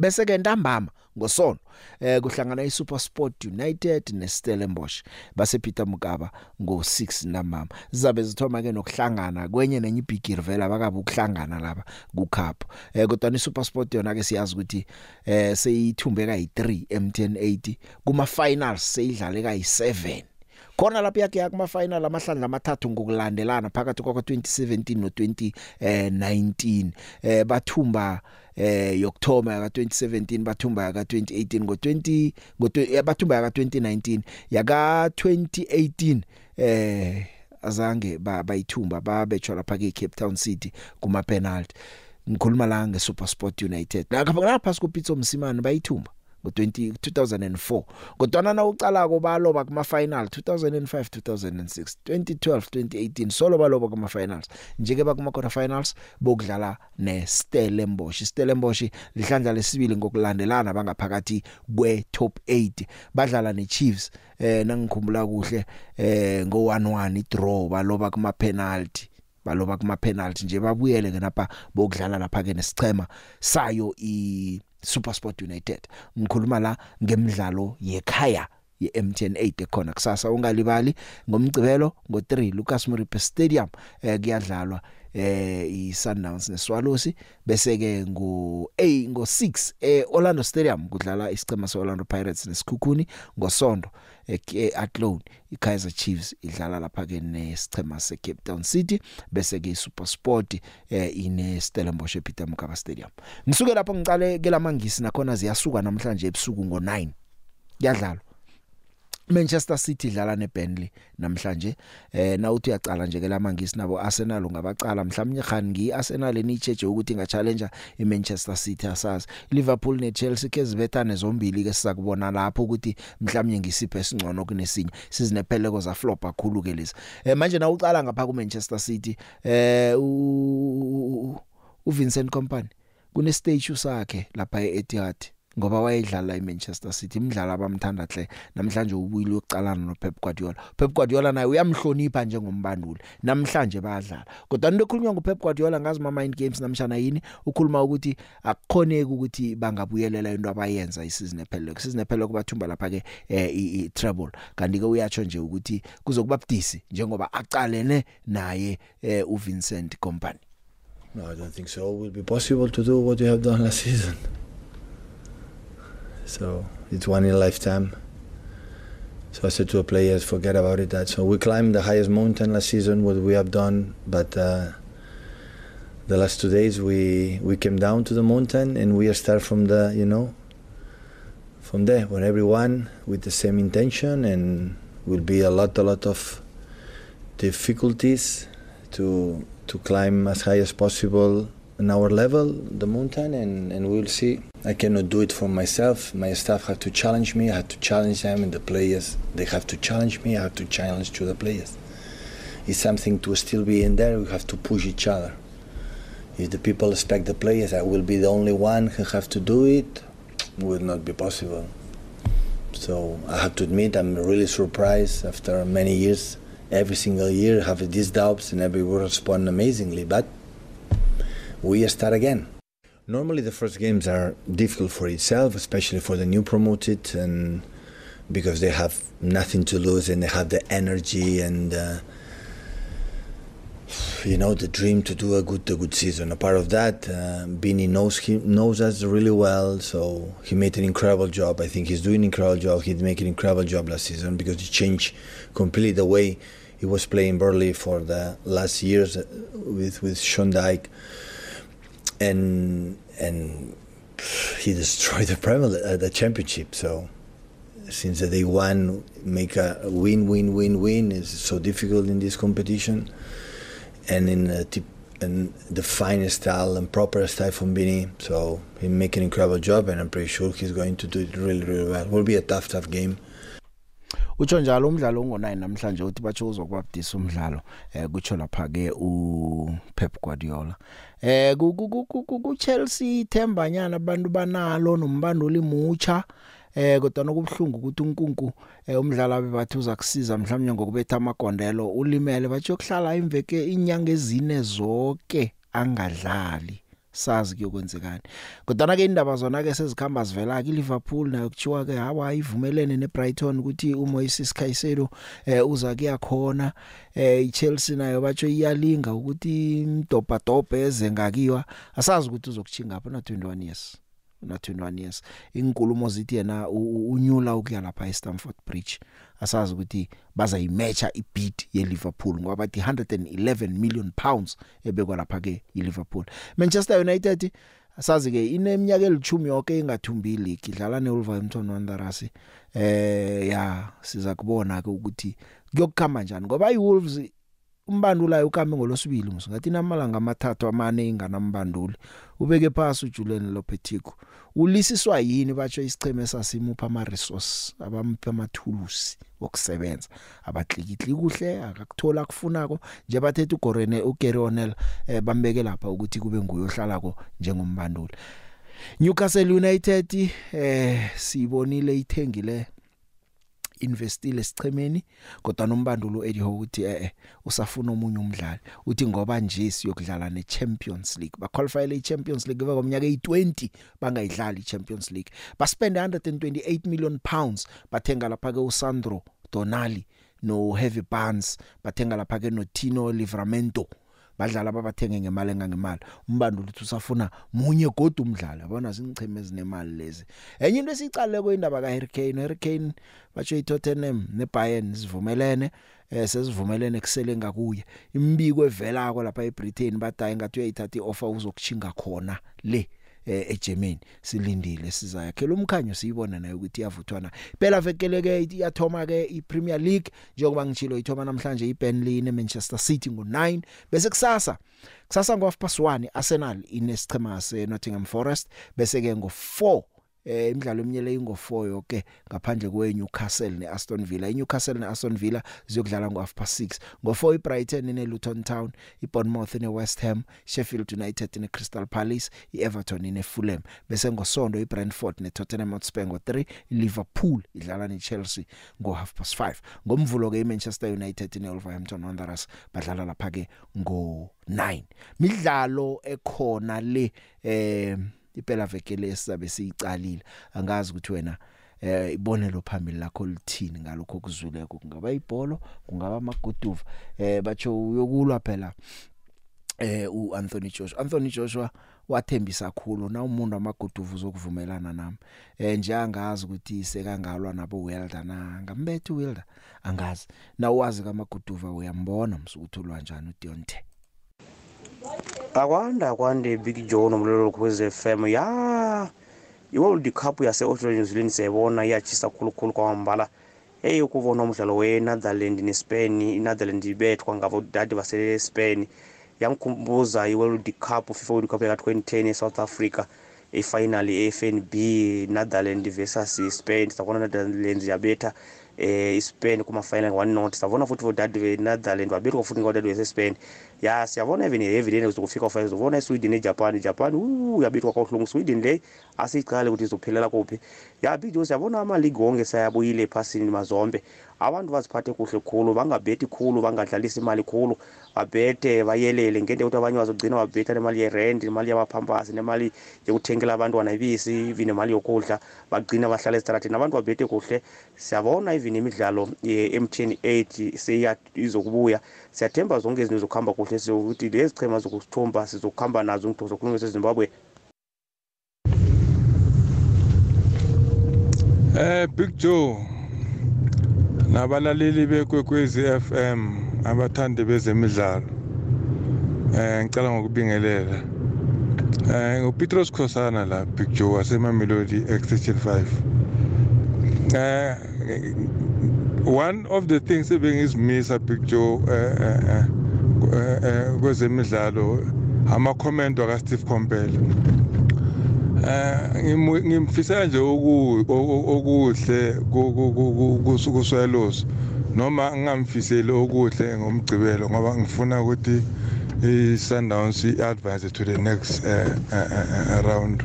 bese ke ntambama ngosono eh kuhlangana iSuperSport United neStellenbosch base Peter Mugaba ngo6 ntambama. Zizabe zithoma ke nokuhlangana kwenye nenye ibigiri vela bakabe ukuhlangana lapha kucup. Eh kodwa iSuperSport yona ke siyazi ukuthi eh seyithumbeka yi3 MTN 80 kuma finals seyidlale kayi7 khona lapha yakhe yakuma final amahlandla amathathu ngokulandelana phakathi kwa 2017 no 2019 eh bathumba eh yokthoma yaka 2017 bathumba yaka 2018 ngo 20 ngo bathumba yaka 2019 yaka 2018 eh azange bayithumba babetshwa lapha ke Cape Town City kuma penalty ngikhuluma la nge SuperSport United. Lapha ngapha ku Pitso Msimani bayithumba. Ngo20 2004 kodwa na ucala ko baloba kuma final 2005 2006 2012 2018 solo baloba kuma finals njeke bakuma quarter finals bokudlala ne Stellenbosch Stellenbosch lihlandla lesibili ngokulandelana bangaphakathi kwe top 8 badlala ne Chiefs eh nangikhumbula kuhle eh ngo 1-1 draw baloba kuma penalty baloba kuma penalty nje babuyele ke napha bokudlala lapha ke nesichema sayo i SuperSport United. Ngikhuluma la ngemidlalo yekhaya ye-MTN 8 ekhona kusasa ungalibali. Ngomgcibelo ngo3 Lucas Moripe Stadium eh kuyadlalwa eh iSundowns neSwallows. Bese ke ngo A ngo 6 eh Orlando Stadium kudlala isicema seOrlando Pirates nesikhukhuni ngosonto eAtlone iKaizer Chiefs idlala lapha ke nesicema seCape Town City bese ke iSuperSport eh ine Stellenbosch ePeter Mokaba Stadium. Ngisuke lapho ngicale ke lamangisi nakhona ziyasuka namhlanje ebusuku ngo9 kuyadlalwa. Manchester City idlala neBurnley namhlanje eh na uthi uyacala nje ke lamangisi nabo Arsenal ungabacala mhlawumnye khani ngi Arsenal enicheje ukuthi inga challenge iManchester City asazi Liverpool neChelsea kezibethane zombili ke sizakubona lapho ukuthi mhlawumnye ngisiphe singcono kunesinye sizinepheleko za flop kakhulu ke lezi eh manje na ucala ngapha kuManchester City eh u Vincent Kompany kune stage sakhe lapha eEtihad ngoba wayedlala eManchester City imidlalo abamthanda hle. Namhlanje ubuyile yokucalana noPep Guardiola. Pep Guardiola naye uyamhlonipha njengombanduli. Namhlanje bayadlala. Kodwa into ekhulunywa nguPep Guardiola ngazi ma mind games namshana yini ukhuluma ukuthi akukhoneki ukuthi bangabuyelela into abayenza isizini ephelele isizini ephelele kubathumba lapha ke i treble. Kanti ke uyatsho nje ukuthi kuzokuba budisi njengoba aqalene naye uVincent Kompany. No, I don't think so. It will be possible to do what we have done last season. So it's one in a lifetime. So I said to the players, forget about it. That so we climbed the highest mountain last season, what we have done, but uh, the last two days we we came down to the mountain and we start from the you know from there when everyone with the same intention and will be a lot a lot of difficulties to to climb as high as possible in our level, the mountain, and, and we'll see. I cannot do it for myself. My staff have to challenge me. I have to challenge them, and the players they have to challenge me. I have to challenge to the players. It's something to still be in there. We have to push each other. If the people expect the players, I will be the only one who have to do it. Will not be possible. So I have to admit, I'm really surprised after many years. Every single year, I have these doubts, and everyone respond amazingly. But we start again. Normally, the first games are difficult for itself, especially for the new promoted, and because they have nothing to lose and they have the energy and uh, you know the dream to do a good a good season. A part of that, uh, Bini knows he knows us really well, so he made an incredible job. I think he's doing an incredible job. He made an incredible job last season because he changed completely the way he was playing Burley for the last years with with Sean Dyke and and he destroyed the Premier uh, the championship. So since the day one, make a win, win, win, win is so difficult in this competition, and in a tip, and the finest style and proper style from Bini. So he make an incredible job, and I'm pretty sure he's going to do it really, really well. It will be a tough, tough game. Utsho njalo umdlalo ongo9 namhlanje uthi batsho uzokubabudisa umdlalo eh kutsho lapha ke u Pep Guardiola. Eh ku ku Chelsea thembanyana abantu banalo nombandoli mucha eh kodwa nokubhlungu ukuthi unkunku eh umdlalo abe bathi uza kusiza mhlawumnye ngokubetha amagondelo ulimele bathi yokuhlala imveke inyanga ezine zonke angadlali. Sazi kuyokwenzekani kodwa ke indaba zona ke sezikhamba zivela ke Liverpool nayo kuthiwa ke hawa ivumelene neBrighton ukuthi uMoises Caicedo eh uza kuyakhona eh iChelsea nayo batsho iyalinga ukuthi imdopa dope eze ngakiwa asazi ukuthi uzokuchinga lapha na 21 years na 21 years. Inkulumo zithi yena unyula ukuya lapha eStamford Bridge. Asazi ukuthi bazayimatcha ibid yeLiverpool ngoba bathi 111 million pounds ebekwa lapha ke yiLiverpool Manchester United asazi ke ineminyaka elithumi yonke ingathumbi league idlala neWolverhampton Wanderers. Eh ya siza kubona ke ukuthi kuyokukhamba njani ngoba iWolves umbanduli ayo ukambe ngolosibili ngathi namalanga amathathu amane inganambanduli. Ubeke phasi uJulian Lopetegui ulisiswa yini batsho isicheme sasimupha ama resource abamupha ama tools okusebenza abaklikitli kuhle akakuthola kufunako nje bathethe uGorene uGary O'Neil eh, bambeke lapha ukuthi kube nguye ohlalako njengombanduli. Newcastle United eh sibonile ithengile investile sichemeni kodwa nombandulo Eddie Howe uthi eh usafuna omunye umdlali. Uthi ngoba nje siyokudlala neChampions League. Ba qualify leChampions League kweminyaka eyi20 bangayidlali iChampions League. Ba spend 128 million pounds bathenga lapha ke uSandro Tonali no Heavy Barnes bathenga lapha ke no Tino Livramento. Badlala babathenge ngemali engangemali. Umbanduli uthi usafuna munye godu umdlali abona zingicheme ezinemali lezi. Enye into esicale kuyindaba ka Harry Kane Harry Kane batsho iTottenham neBayern sivumelene eh sesivumelene kusele ngakuye. Imbiko evelako lapha eBritain badayi ngathi uyayithatha ioffer uzokuchinga khona le. eh eGermany silindile sizayakhela umkhanyo siyibona nayo ukuthi iyavuthwana. Phela vekeleke iyathoma ke iPremier League njengoba ngitshilo ithoma namhlanje iBurnley neManchester City ngo9 bese kusasa kusasa ngo half past 1 Arsenal inesichema seNottingham Forest bese ke ngo4 eh imidlalo eminyele ingo4 yonke ngaphandle kwe Newcastle neAston Villa. iNewcastle neAston Villa ziyokudlala ngo half past 6 ngo4 iBrighton neLuton Town iBournemouth neWest Ham Sheffield United neCrystal Palace iEverton neFulham. Bese ngosonto iBrentford neTottenham Hotspur ngo3 iLiverpool idlala neChelsea ngo half past 5 ngomvulo ke iManchester United neWolverhampton Wanderers badlala lapha ke ngo 9 midlalo ekhona le eh iphela veke lesabe siyicalile angazi ukuthi wena eh ibonelo phambili lakho lithini ngalokho kuzuleko kungaba ibhola kungaba amaguduva. Eh batsho uyokulwa phela eh uAnthony Joshua. Anthony Joshua wathembisa kakhulu na umuntu amaguduva uzokuvumelana nami. Eh nje angazi ukuthi sekangalwa nabo Wilder na? Ngambethe Wilder angazi. Na wazi kamaguduva uyambona msukuthulwa kanjani uDeontay? Akwanda kwande big joe nomlelo kwez FM ya iworld cup yase-australia new zealand siyayibona iyatshisa khulukhulu kwamambala. Eyi ukubona umdlalo we-netherland nespain i-netherland ibethwa ngabodade base-spain. Yangikhumbuza i-world cup fifa world cup yaka-2010 e-south africa ifinal e-fnb netherland versus spain. Sabona netherlands yabetha eh iSpain kuma final one not savona futhi vodade veNetherlands vabirwa futhi ngodade veseSpain ya siyabona even evidence zokufika finals ubona iSweden neJapan Japan uh yabithwa kakhulu Sweden le asiqale ukuthi izophelela kuphi ya big siyabona ama league wonke sayabuyile phasini mazombe abantu baziphathe kuhle khulu bangabethi khulu bangadlalisa imali khulu. Babethe bayelele ngento ukuthi abanye bazogcina babetha nemali yerent nemali yamaphampasi nemali yokuthengela abantwana ibisi even nemali yokudla. Bagcina bahlala esitrateni abantu babethe kuhle. Siyabona even imidlalo ye-mtn 8 seya izokubuya. Siyathemba zonke izinto zokuhamba kuhle sokuthi lezi chema zokusithumba sizokuhamba nazo zokulungisa ezimbabwe Eh Big Joe nabalaleli bekwekwezi FM abathandi bezemidlalo eh ngicela ngokubingelela. Eh nguPetros Khosana la Big Joe wasemamelodi Extension 5 eh one of the things ebengizimisa Big Joe eh eh kwezemidlalo ama comment waka Steve Kompela eh ngimfisela nje okuhle kuswelosi noma ngingamfiseli okuhle ngomgcibelo ngoba ngifuna ukuthi i-Sundowns i-advance to the next uh, uh, round.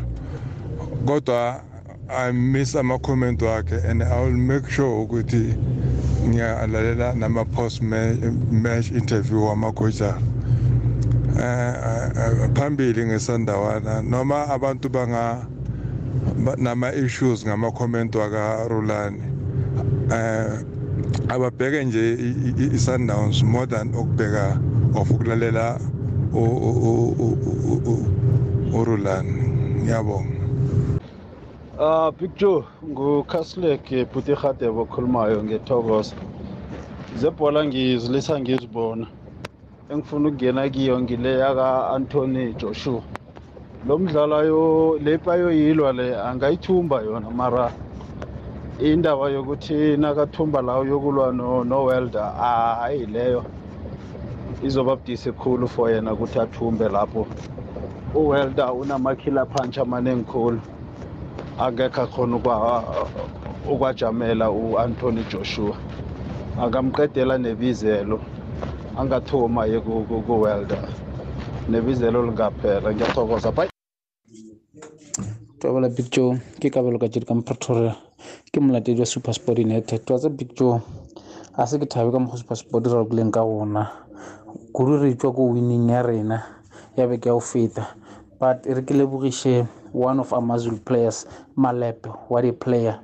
Kodwa I miss ama comment wakhe and I will make sure ukuthi ngiyalalela nama post match interview eh phambili ngesandawana noma abantu banga nama issues ngama comment waka Rulani eh ababheke nje i-Sundowns more than ukubheka of ukulalela uRulani ngiyabonga. Ah Big Joe nguKhasileke Bhuti Khadebo okhulumayo ngethokoza. Zebhola ngizilisa ngizibona. Engifuna ukungena kiyo ngile yaka Anthony Joshua. Lo mdlalo lepa yoyilwa le angayithumba yona mara indaba yokuthi nakathumba la yokulwa no no welder hayi leyo. Izoba budisi khulu for yena ukuthi athumbe lapho. Uwelda unamakhila punch amaningi khulu. Angekho akhona ukwa- ukwajamela u-anthony joshua. Angamqedela nebizelo. Angathuma ye ku- ku- kuwelda nebizelo lingaphela ngiyathokoza. Bye. Twabala big joe. Ke kabelo ka jedi ka pretoria ke molatedi wa super sport united twatsa big joe a se ke thabe ka mokgo super sport ra kuleng ka gona kudu re tswa ko winning ya rena ya beke ya go feta but e re ke lebogiše one of amazul players malepe wa di-player.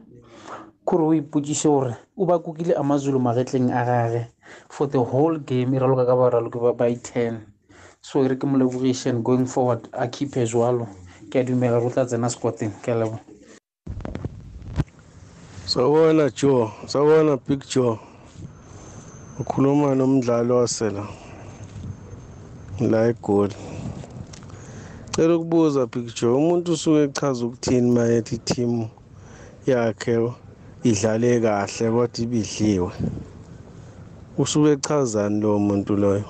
Kore o ipotšiše gore o ba kukile amazulu magetleng a gage. For the whole game e raloka ka baraloke ba by ten so e re ke mo lebogiše and going forward a keepe jwalo ke a dumela re o tla tsena squateng ke a lebo Sawubona Joe, sawubona Big Joe. Ukhuluma nomdlali wasela. La eGoli. Cela ukubuza Big Joe, umuntu usuke echaza ukuthini mayethi i-team yakhe idlale kahle kodwa ibidliwe. Usuke echazani lo muntu loyo?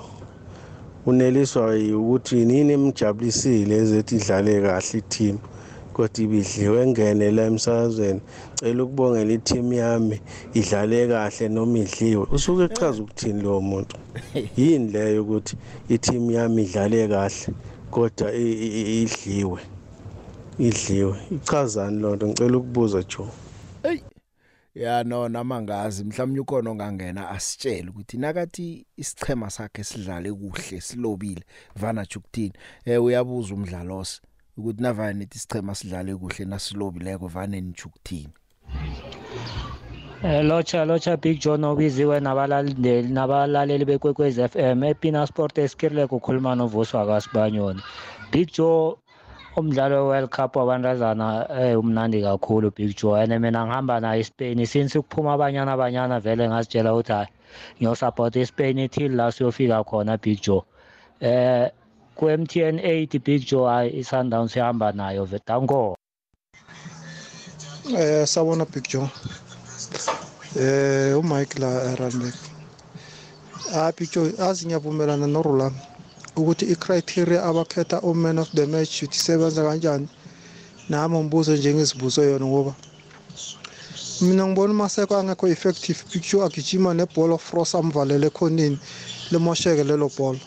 Uneliswa ukuthi nini emjabulisile ezethi idlale kahle i-team. kodwa ibidliwe engene la emsakazweni. Cela ukubongela i-team yami idlale kahle noma idliwe. Usuke echaza ukuthini lowo muntu? Yini leyo ukuthi i-team yami idlale kahle kodwa idliwe? Idliwe. Ichazani loo nto? Ngicela ukubuza Joe. Ya no namangazi mhlawumnye ukhona ongangena asitshele ukuthi nakathi isichema sakhe sidlale kuhle silobile vana jukuthini eh uyabuza umdlalose ukuthi navane nithi isichema sidlale kuhle nasilobileko vane nijukuthini Eh locha locha Big John obiziwe nabalaleli nabalaleli bekwekwezi FM ePina Sport eskirile kukhuluma noVuswa kaSibanyoni. Big Joe umdlalo we-World Cup wabantazana eh umnandi kakhulu Big Joe. And mina ngihamba naye eSpain. Since kuphuma abanyana abanyana vele ngazitshela ukuthi hayi ngiyosupport iSpain till la siyofika khona Big Joe. Eh ku-MTN 8 Big Joe hayi iSundowns ihamba nayo vedango Eh sawona Big Joe. Eh uMike la eRunback. Ah Big Joe azi ngiyavumelana noRolani ukuthi icriteria abakhetha uman of the match isebenza kanjani. Nami umbuzo njengezibuzo yona ngoba mina ngibona umaseko angekho effective Big Joe agijima nebhola frost amvalele khonini limosheke lelo bhola.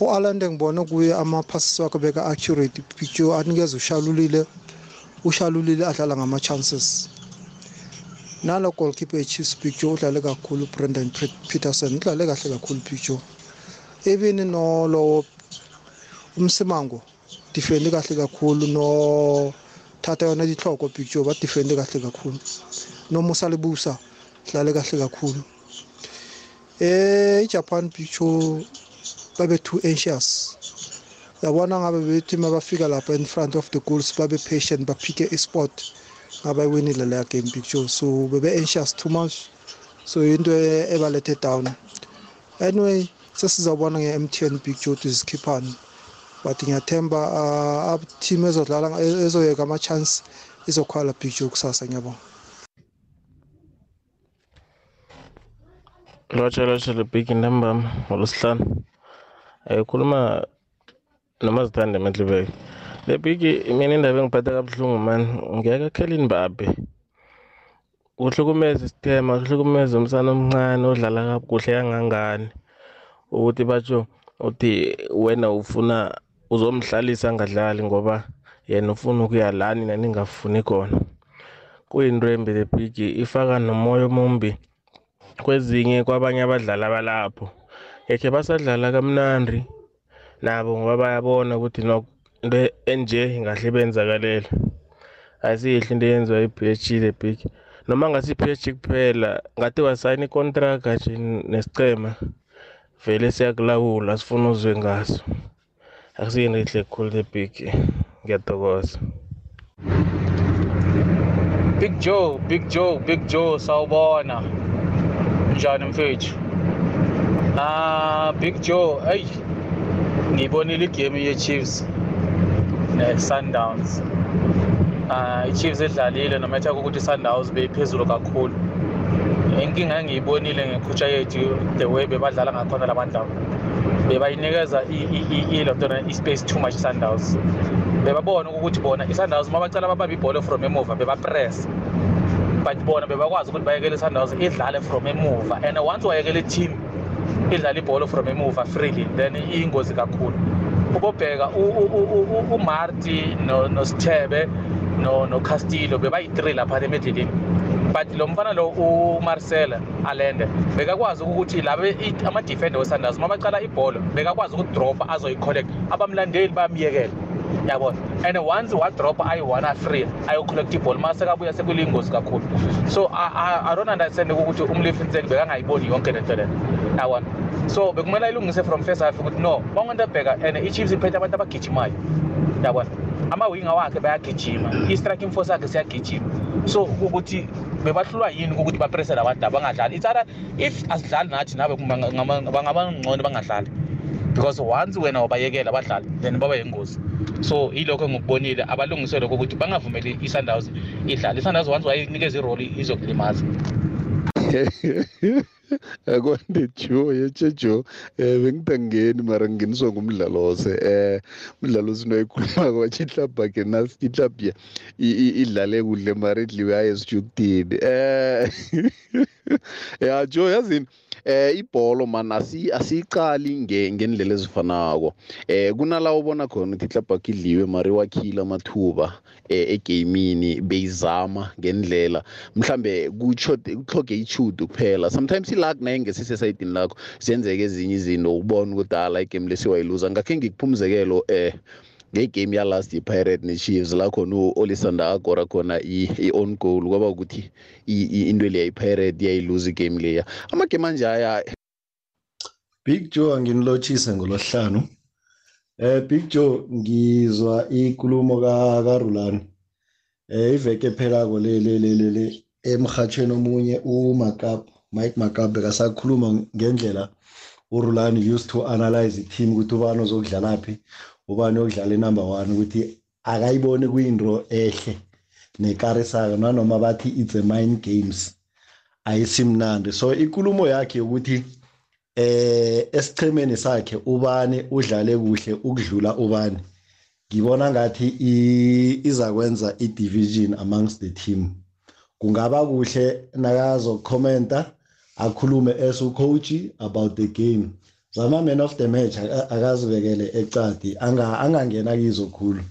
U-Alande ngibona kuye ama-passes wakhe beka accurate Big Joe anikeza ushalulile ushalulile adlala ngama-chances nalo goalkeeper echiefs picture udlale kakhulu ubrandon Pre- peterson udlale kahle kakhulu picture even nolowo umsimango defendi kahle kakhulu no thatha yona dihloko picture ba defendi kahle kakhulu nomusa libusa dlale kahle kakhulu. Eh ijapan picture babe too anxious. Yabona ngabe bethi mabafika lapha in front of the goals babe patient baphike isport ngabe winile leya game picture so bebe anxious too much. So into e- ebalethe down. Anyway sesizawubona nge-mtn picture ukuthi zikhiphani but ngiyathemba uh, team ezodlala ezoyeka ama-chance izokhala picture kusasa ngiyabona lotsha lotsha le big number ngolosihlanu um khuluma nomazithande emadlibeke le big mina indaba engiphatha kabuhlungu mani ngeke khelini babe kuhlukumeza isithema kuhlukumeza umsana omncane odlala kakuhle kangangani. Ukuthi batsho uthi wena ufuna uzomhlalisa angadlali ngoba yena ufuna ukuya lani naningafuni khona. Kuyinto embi le big ifaka nomoya omumbi kwezinye kwabanye abadlali abalapho. Ngekhe basadlala kamnandi nabo ngoba bayabona ukuthi no into enje ingahle benzakalele. Ayisiyihle into eyenziwa i-PSG le big noma ngasi i-PSG kuphela ngathi wasayina ikontraga nje nesicema vele siyakulawula sifuna uzwe ngaso akusiyinto ehle khulu le big ngiyathokoza Big Joe, Big Joe, Big Joe sawubona. Njani mfethu? Ah, Big Joe, hey. Ngibonile igame ye-Chiefs ne-Sundowns. Ah, i-Chiefs edlalile no matter ukuthi i-Sundowns beyiphezulu kakhulu. Inkinga engiyibonile ngekhutsha yethu the way bebadlala ngakhona lamandla bebayinikeza ilontona i-space too much sundowns. Bebabona ukuthi bona i-sundowns uma bacala babamba ibhola from emuva bebapress. But bona bebakwazi ukuthi bayekele i-sundowns idlale from emuva. And once wayekele i-team idlala ibhola from emuva freely then iyingozi kakhulu. Ubobheka umarti nosithebe nocastillo bebayi-three lapha emidlelini but lo mfana lo umarcela alende bekakwazi ukuthi labe ama-defender wesundowns uma bacala ibhola bekakwazi ukudropa azoyi-collect abamlandeli bayamyekela. Yabona? And once wadropa ayi-one afree ayocollect ibhola uma sekabuya sekuyingozi kakhulu. So I, I, i don't understand ukuthi umlifinseni bekangayiboni yonke lento lento yabona? So bekumele ayilungise from first half ukuthi no bangento bheka and i-chiefs iphethe abantu abagijimayo. Yabona? Amawinga wakhe bayagijima. I-striking force yakhe siyagijima. So ukuthi bebahlulwa yini ukuthi bapresse labantu abangadlali it's other if asidlali nathi nabe bangabangcono bangadlali. Because once wena wabayekela abadlali then baba yingozi. So yilokho engikubonile. Abalungiswe lokho ukuthi bangavumeli i-sundowns idlale. I-sundowns once wayinikeza iroli izokulimaza. (laughs) akwande jo yeche jo eh bengitangeni mara nginiswa ngumdlalo wose eh umdlalo sinoyikhuluma kwathi ihlabha ke nasi ihlabha idlale kuhle mara idliwe ayesijukutini eh (laughs) ya jo yazini eh ibholo man asi asiqali ngendlela ezifanako. Eh kunala ubona khona ukuthi ihlabha idliwe mari wakhila amathuba eh egamini beyizama ngendlela. Mhlambe kutsho kuhloge ichudu kuphela. Sometimes iluck naye ngesisesayidini lakho siyenzeka ezinye izinto ubona ukuthi hala igame lesiwayiluza ngakhe ngikuphumzekelo eh ngegame yalast i-pirate ne-chiefs la khona u-olisanda agora khona i-on goal. Kwaba ukuthi into leya i-pirate yayiluza igame leya. Amagame anje aya big joe anginilotshise ngolohlanu. Eh big joe ngizwa ikulumo karulani. Eh iveke phelako le le le le emhathweni omunye umakap mike makap bekasakhuluma ngendlela urulani used to analyze i-team ukuthi ubani ozokudlala phi ubani okudlala inumber one ukuthi akayiboni kuyinto ehle nekarisako nanoma bathi it's a mind games ayisimnandi. So ikulumo yakhe ukuthi eh esichemeni sakhe ubani udlale kuhle ukudlula ubani. Ngibona ngathi izakwenza i-division amongst the team. Kungaba kuhle nakazokhomenta akhulume as ucoach about the game. Zama man of the match akazibekele ecadi angangena kizo khulu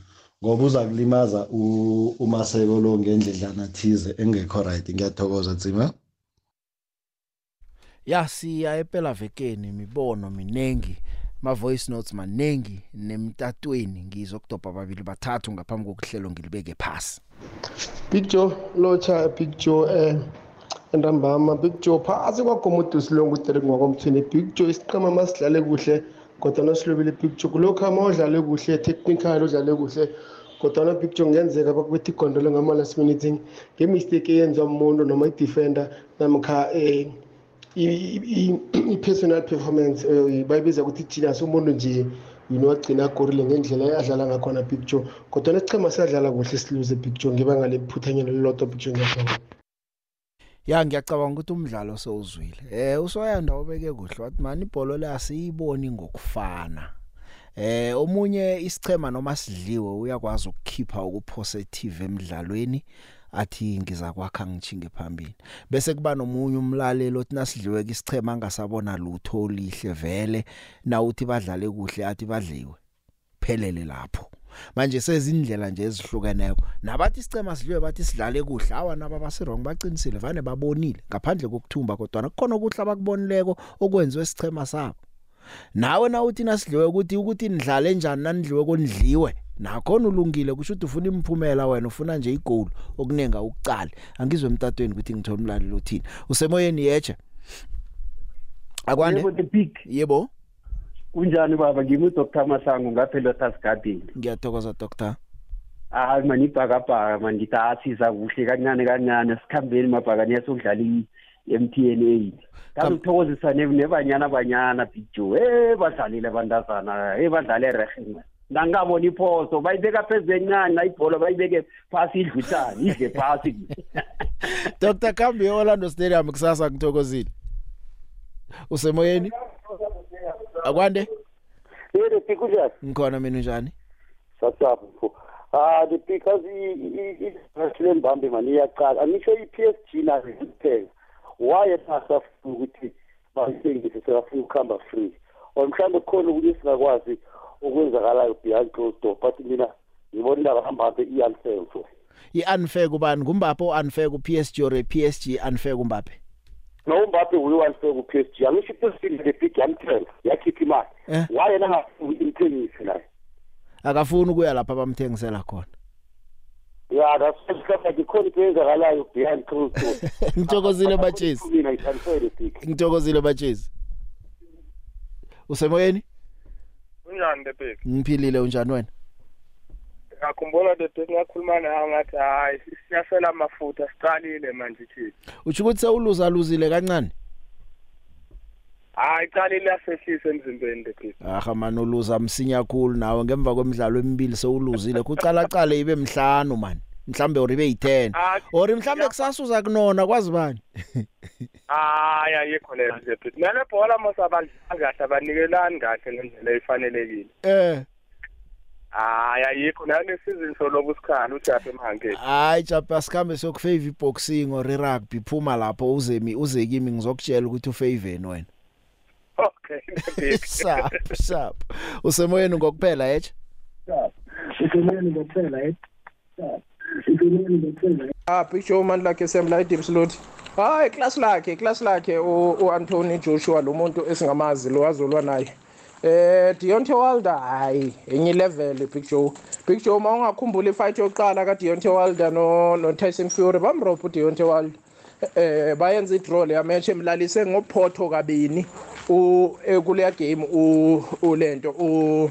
ngoba uza kulimaza umaseko lo ngendledlana thize engekho right. Ngiyathokoza tsima. Ya siya ephela vekeni mibono minengi ma voice notes manengi nemtatweni. Ngizokudobha ababili bathathu ngaphambi kokuhlelo ngilibeke phasi. Big Joe locha Big Joe eh entambama Big Joe phasi kwagomudu silongo uDerek ngwakomthini Big Joe isiqhema masidlale kuhle kodwa nosilobile Big Joe. Kulokho ama udlale kuhle technical udlale kuhle kodwa na Big Joe ngenzeka bakubethi igondolo ngama last minute ngemistake eyenziwa umuntu noma i-defender namkha eh i-personal performance bayibiza ukuthi genius. Umuntu nje yini wagcina agorile ngendlela adlala ngakhona Big Joe. Kodwa nesichema siyadlala kuhle siluze Big Joe ngiba ngale phuthanyelo lelodwa Big Joe ngiyabonga ya ngiyacabanga ukuthi umdlalo sewuzwile eh usoyanda obeke kuhle wathi mani ibhola le asiyiboni ngokufana. Eh omunye isichema noma sidliwe uyakwazi ukukhipha ukupositive emidlalweni athi ngiza kwakha ngichinge phambili. Bese kuba nomunye umlalelo othi nasidliwe isichema angasabona lutho lihle vele na uthi badlale kuhle athi badliwe. Phelele lapho. Manje sezindlela nje ezihlukeneyo. Nabathi isicema sidliwe bathi sidlale kuhle. Awa naba basirong baqinisile vane babonile. Ngaphandle kokuthumba kodwa kukhona ukuthi abakubonileko okwenziwe isicema sabo. Nawe na uthi nasidliwe ukuthi ukuthi nidlale njani nanidliwe konidliwe? Nakhona ulungile kusho ukuthi ufuna imphumela wena ufuna nje igoal okunenga ukucala. Angizwe emtatweni ukuthi ngithola umlaleli uthini usemoyeni yeche akwande? Yebo the big. Yebo? Kunjani baba? Ngimi Dr Masango ngapha Lotus Garden ngiyathokoza doctor. Ah mani ibhakabhaka mani ngithi asiza kuhle kancane kancane sikhambeni mabhakani yasokudlala i-MTN 8 ngazithokozisa nebanyana banyana big joe eh badlalile abantazana eh badlale rehe nangabona iphoso bayibeka phezulu encane nayibhola bayibeke phasi idlutshani idle phasi. (laughs) Dr Kambi Orlando Stadium kusasa ngithokozile. Usemoyeni? Akwande Eh the pick unjani? ngikhona mina unjani Satsapho mfo. Ah the because i mbambe mani iyaqala. Angisho i-PSG nayo kuphela. Why esasafuna ukuthi bayisengise selafuna ukuhamba free. Or mhlambe khona ukuthi singakwazi okwenzakalayo behind closed door but mina ngibona indaba hamba i-unfair mfo. i-unfair kubani ngumbaphe o-unfair ku-PSG or PSG unfair kumbaphe no Mbappe uyi-unfair ku-PSG angisho i-PSG the big yamthenga yakhipha imali. Eh. why yena angafuni imthengise naye? Akafuni ukuya lapha abamthengisela khona. Ya that's ikhona into eyenzakalayo behind closed door. (laughs) Ngithokozile batshezi. ngithokozile batshezi. Usemoyeni? Unjani big ngiphilile unjani wena? Ngakhumbula the big ngakhuluma nawe ngathi hayi siyasela amafutha siqalile manje thina. Utsho ukuthi sewuluza luzile kancane? Hayi qalile lasehlisa emzimbeni the big aha man uluza msinya kakhulu nawe. Ngemva kwemidlalo emibili sewuluzile. Kucala cala ibe mhlanu man mhlambe or ibe yi10 or mhlambe kusasa uza kunona kwazi bani (laughs) hayi ayikho leyo the big nale bhola mos abadlali kahle abanikelani kahle ngendlela efanelekile. Eh. Hayi ayikho nayo nesizini soloku sikhala uthi apha emhankeni hayi japa sikhambe sokufavor iboxing or rugby phuma lapho uzemi uzekimi ngizokutshela ukuthi ufavor wena. Okay (laughs) the big sap. Sap. Usemoyeni ngokuphela ethe usemoyeni ngokuphela eh. Ah, picture man lakhe Assembly Dipslot. Hayi class lakhe, class lakhe u u- Anthony Joshua lo muntu esingamazi lo wazolwa naye. Eh Deontay Wilder hayi enye level picture. Picture uma ungakhumbula ifight yokuqala ka Deontay Wilder no no Tyson Fury bamrobha Deontay Wilder. Eh bayenza idraw le match emlalise ngophotho kabini u eh, kuleya game u ulento u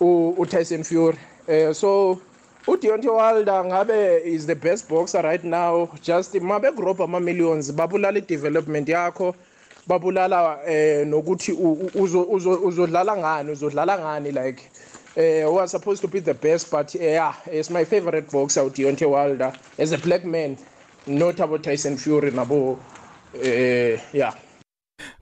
u u Tyson Fury. Eh so uDeontay Wilder ngabe is the best boxer right now just mabe grob ama millions babulala i-development yakho babulala eh nokuthi uzodlala ngani uzodlala ngani like uh, was supposed to be the best but uh, yeah it's my favorite boxer uDeontay Wilder. As a black man not about Tyson Fury nabo uh, yeah.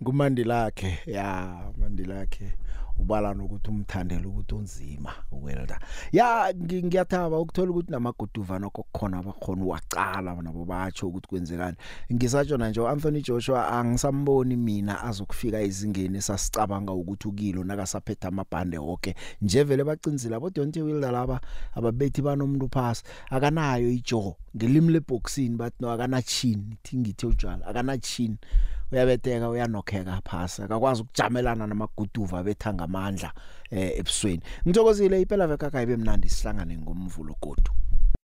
Kumandi lakhe ya mandi lakhe ubala nokuthi umthandela ukuthi unzima uwelda ya ngi- ngiyathaba ukuthola ukuthi namaguduva nokho kukhona abakhona wacala nabo batsho ukuthi kwenzekani ngisatsho na nje Anthony Joshua angisamboni mina azokufika ezingeni esasicabanga ukuthi ukilo nakasaphetha amabhande wonke nje vele bacinzile abo Deontay Wilder laba? Ababethi banomuntu phasi akanayo ijaw ngelimi leboxing bathi no akana chin thingithi utshwala akana chin uyabeteka uyanokheka phasi akakwazi ukujamelana namaguduva betha ngamandla eh ebusweni. Ngithokozile iphela veka kayibe mnandi sihlangane ngomvulo godu.